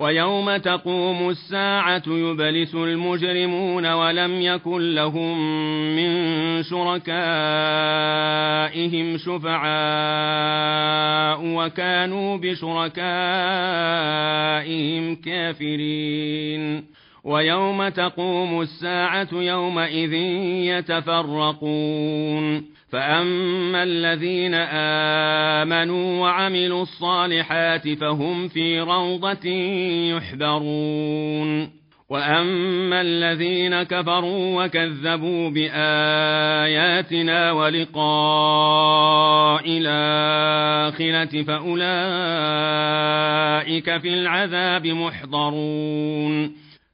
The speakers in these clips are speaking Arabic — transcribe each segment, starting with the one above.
ويوم تقوم الساعة يبلس المجرمون ولم يكن لهم من شركائهم شفعاء وكانوا بشركائهم كافرين. ويوم تقوم الساعة يومئذ يتفرقون. فأما الذين آمنوا وعملوا الصالحات فهم في روضة يحبرون وأما الذين كفروا وكذبوا بآياتنا ولقاء الآخرة فأولئك في العذاب محضرون.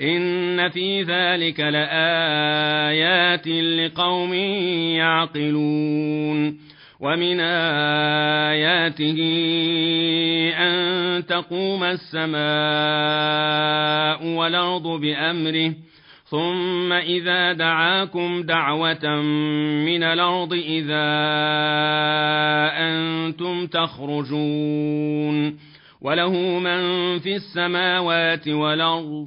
إن في ذلك لآيات لقوم يعقلون ومن آياته أن تقوم السماء والأرض بأمره ثم إذا دعاكم دعوة من الأرض إذا أنتم تخرجون وله من في السماوات والأرض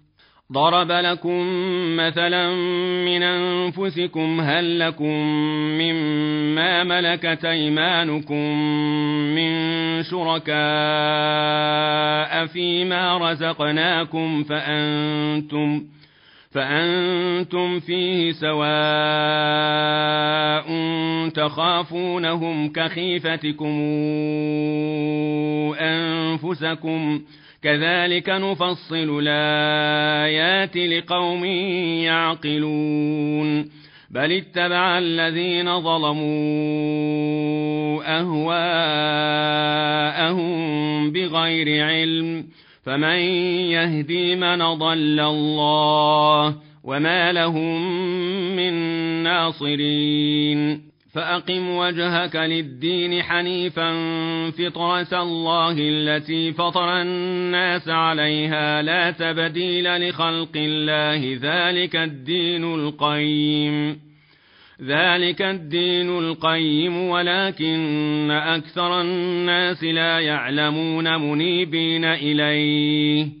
ضرب لكم مثلا من أنفسكم هل لكم مما ملكت أيمانكم من شركاء فيما رزقناكم فأنتم فأنتم فيه سواء تخافونهم كخيفتكم أنفسكم ۖ. كذلك نفصل الآيات لقوم يعقلون. بل اتبع الذين ظلموا أهواءهم بغير علم. فمن يهدي من ضل الله وما لهم من ناصرين. فأقم وجهك للدين حنيفا فطرة الله التي فطر الناس عليها لا تبديل لخلق الله. ذلك الدين القيم. ذلك الدين القيم ولكن أكثر الناس لا يعلمون منيبين إليه.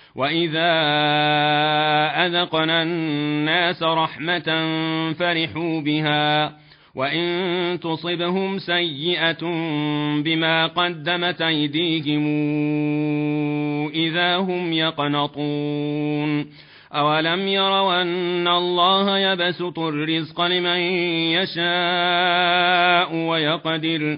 وإذا أذقنا الناس رحمة فرحوا بها وإن تصبهم سيئة بما قدمت أيديهم إذا هم يقنطون أولم يروا أن الله يبسط الرزق لمن يشاء ويقدر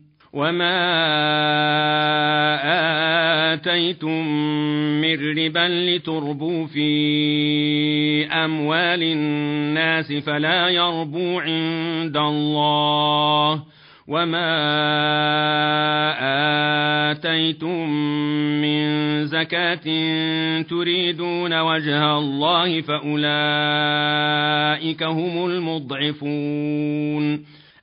وما آتيتم من ربا لتربوا في أموال الناس فلا يربو عند الله وما آتيتم من زكاة تريدون وجه الله فأولئك هم المضعفون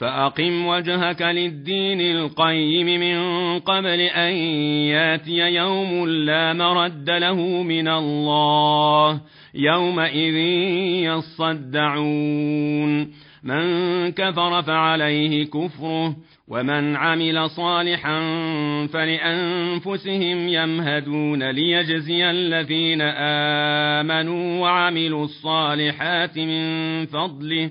فأقم وجهك للدين القيم من قبل أن ياتي يوم لا مرد له من الله يومئذ يصدعون. من كفر فعليه كفره ومن عمل صالحا فلأنفسهم يمهدون ليجزي الذين آمنوا وعملوا الصالحات من فضله.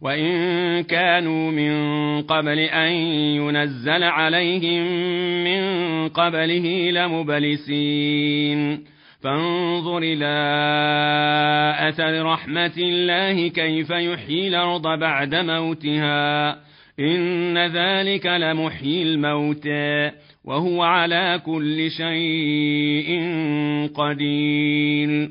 وإن كانوا من قبل أن ينزل عليهم من قبله لمبلسين. فانظر إلى أثر رحمة الله كيف يحيي الأرض بعد موتها. إن ذلك لمحيي الموتى وهو على كل شيء قدير.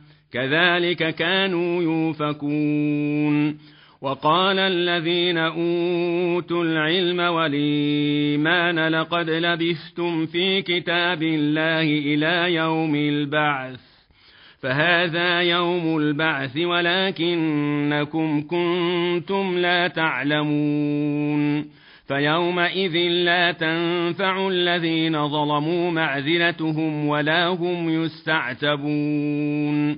كذلك كانوا يوفكون. وقال الذين أوتوا العلم والإيمان لقد لبثتم في كتاب الله إلى يوم البعث. فهذا يوم البعث ولكنكم كنتم لا تعلمون. فيومئذ لا تنفع الذين ظلموا معذرتهم ولا هم يستعتبون.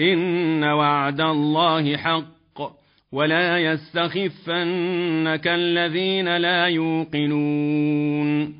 إن وعد الله حق ولا يستخفنك الذين لا يوقنون.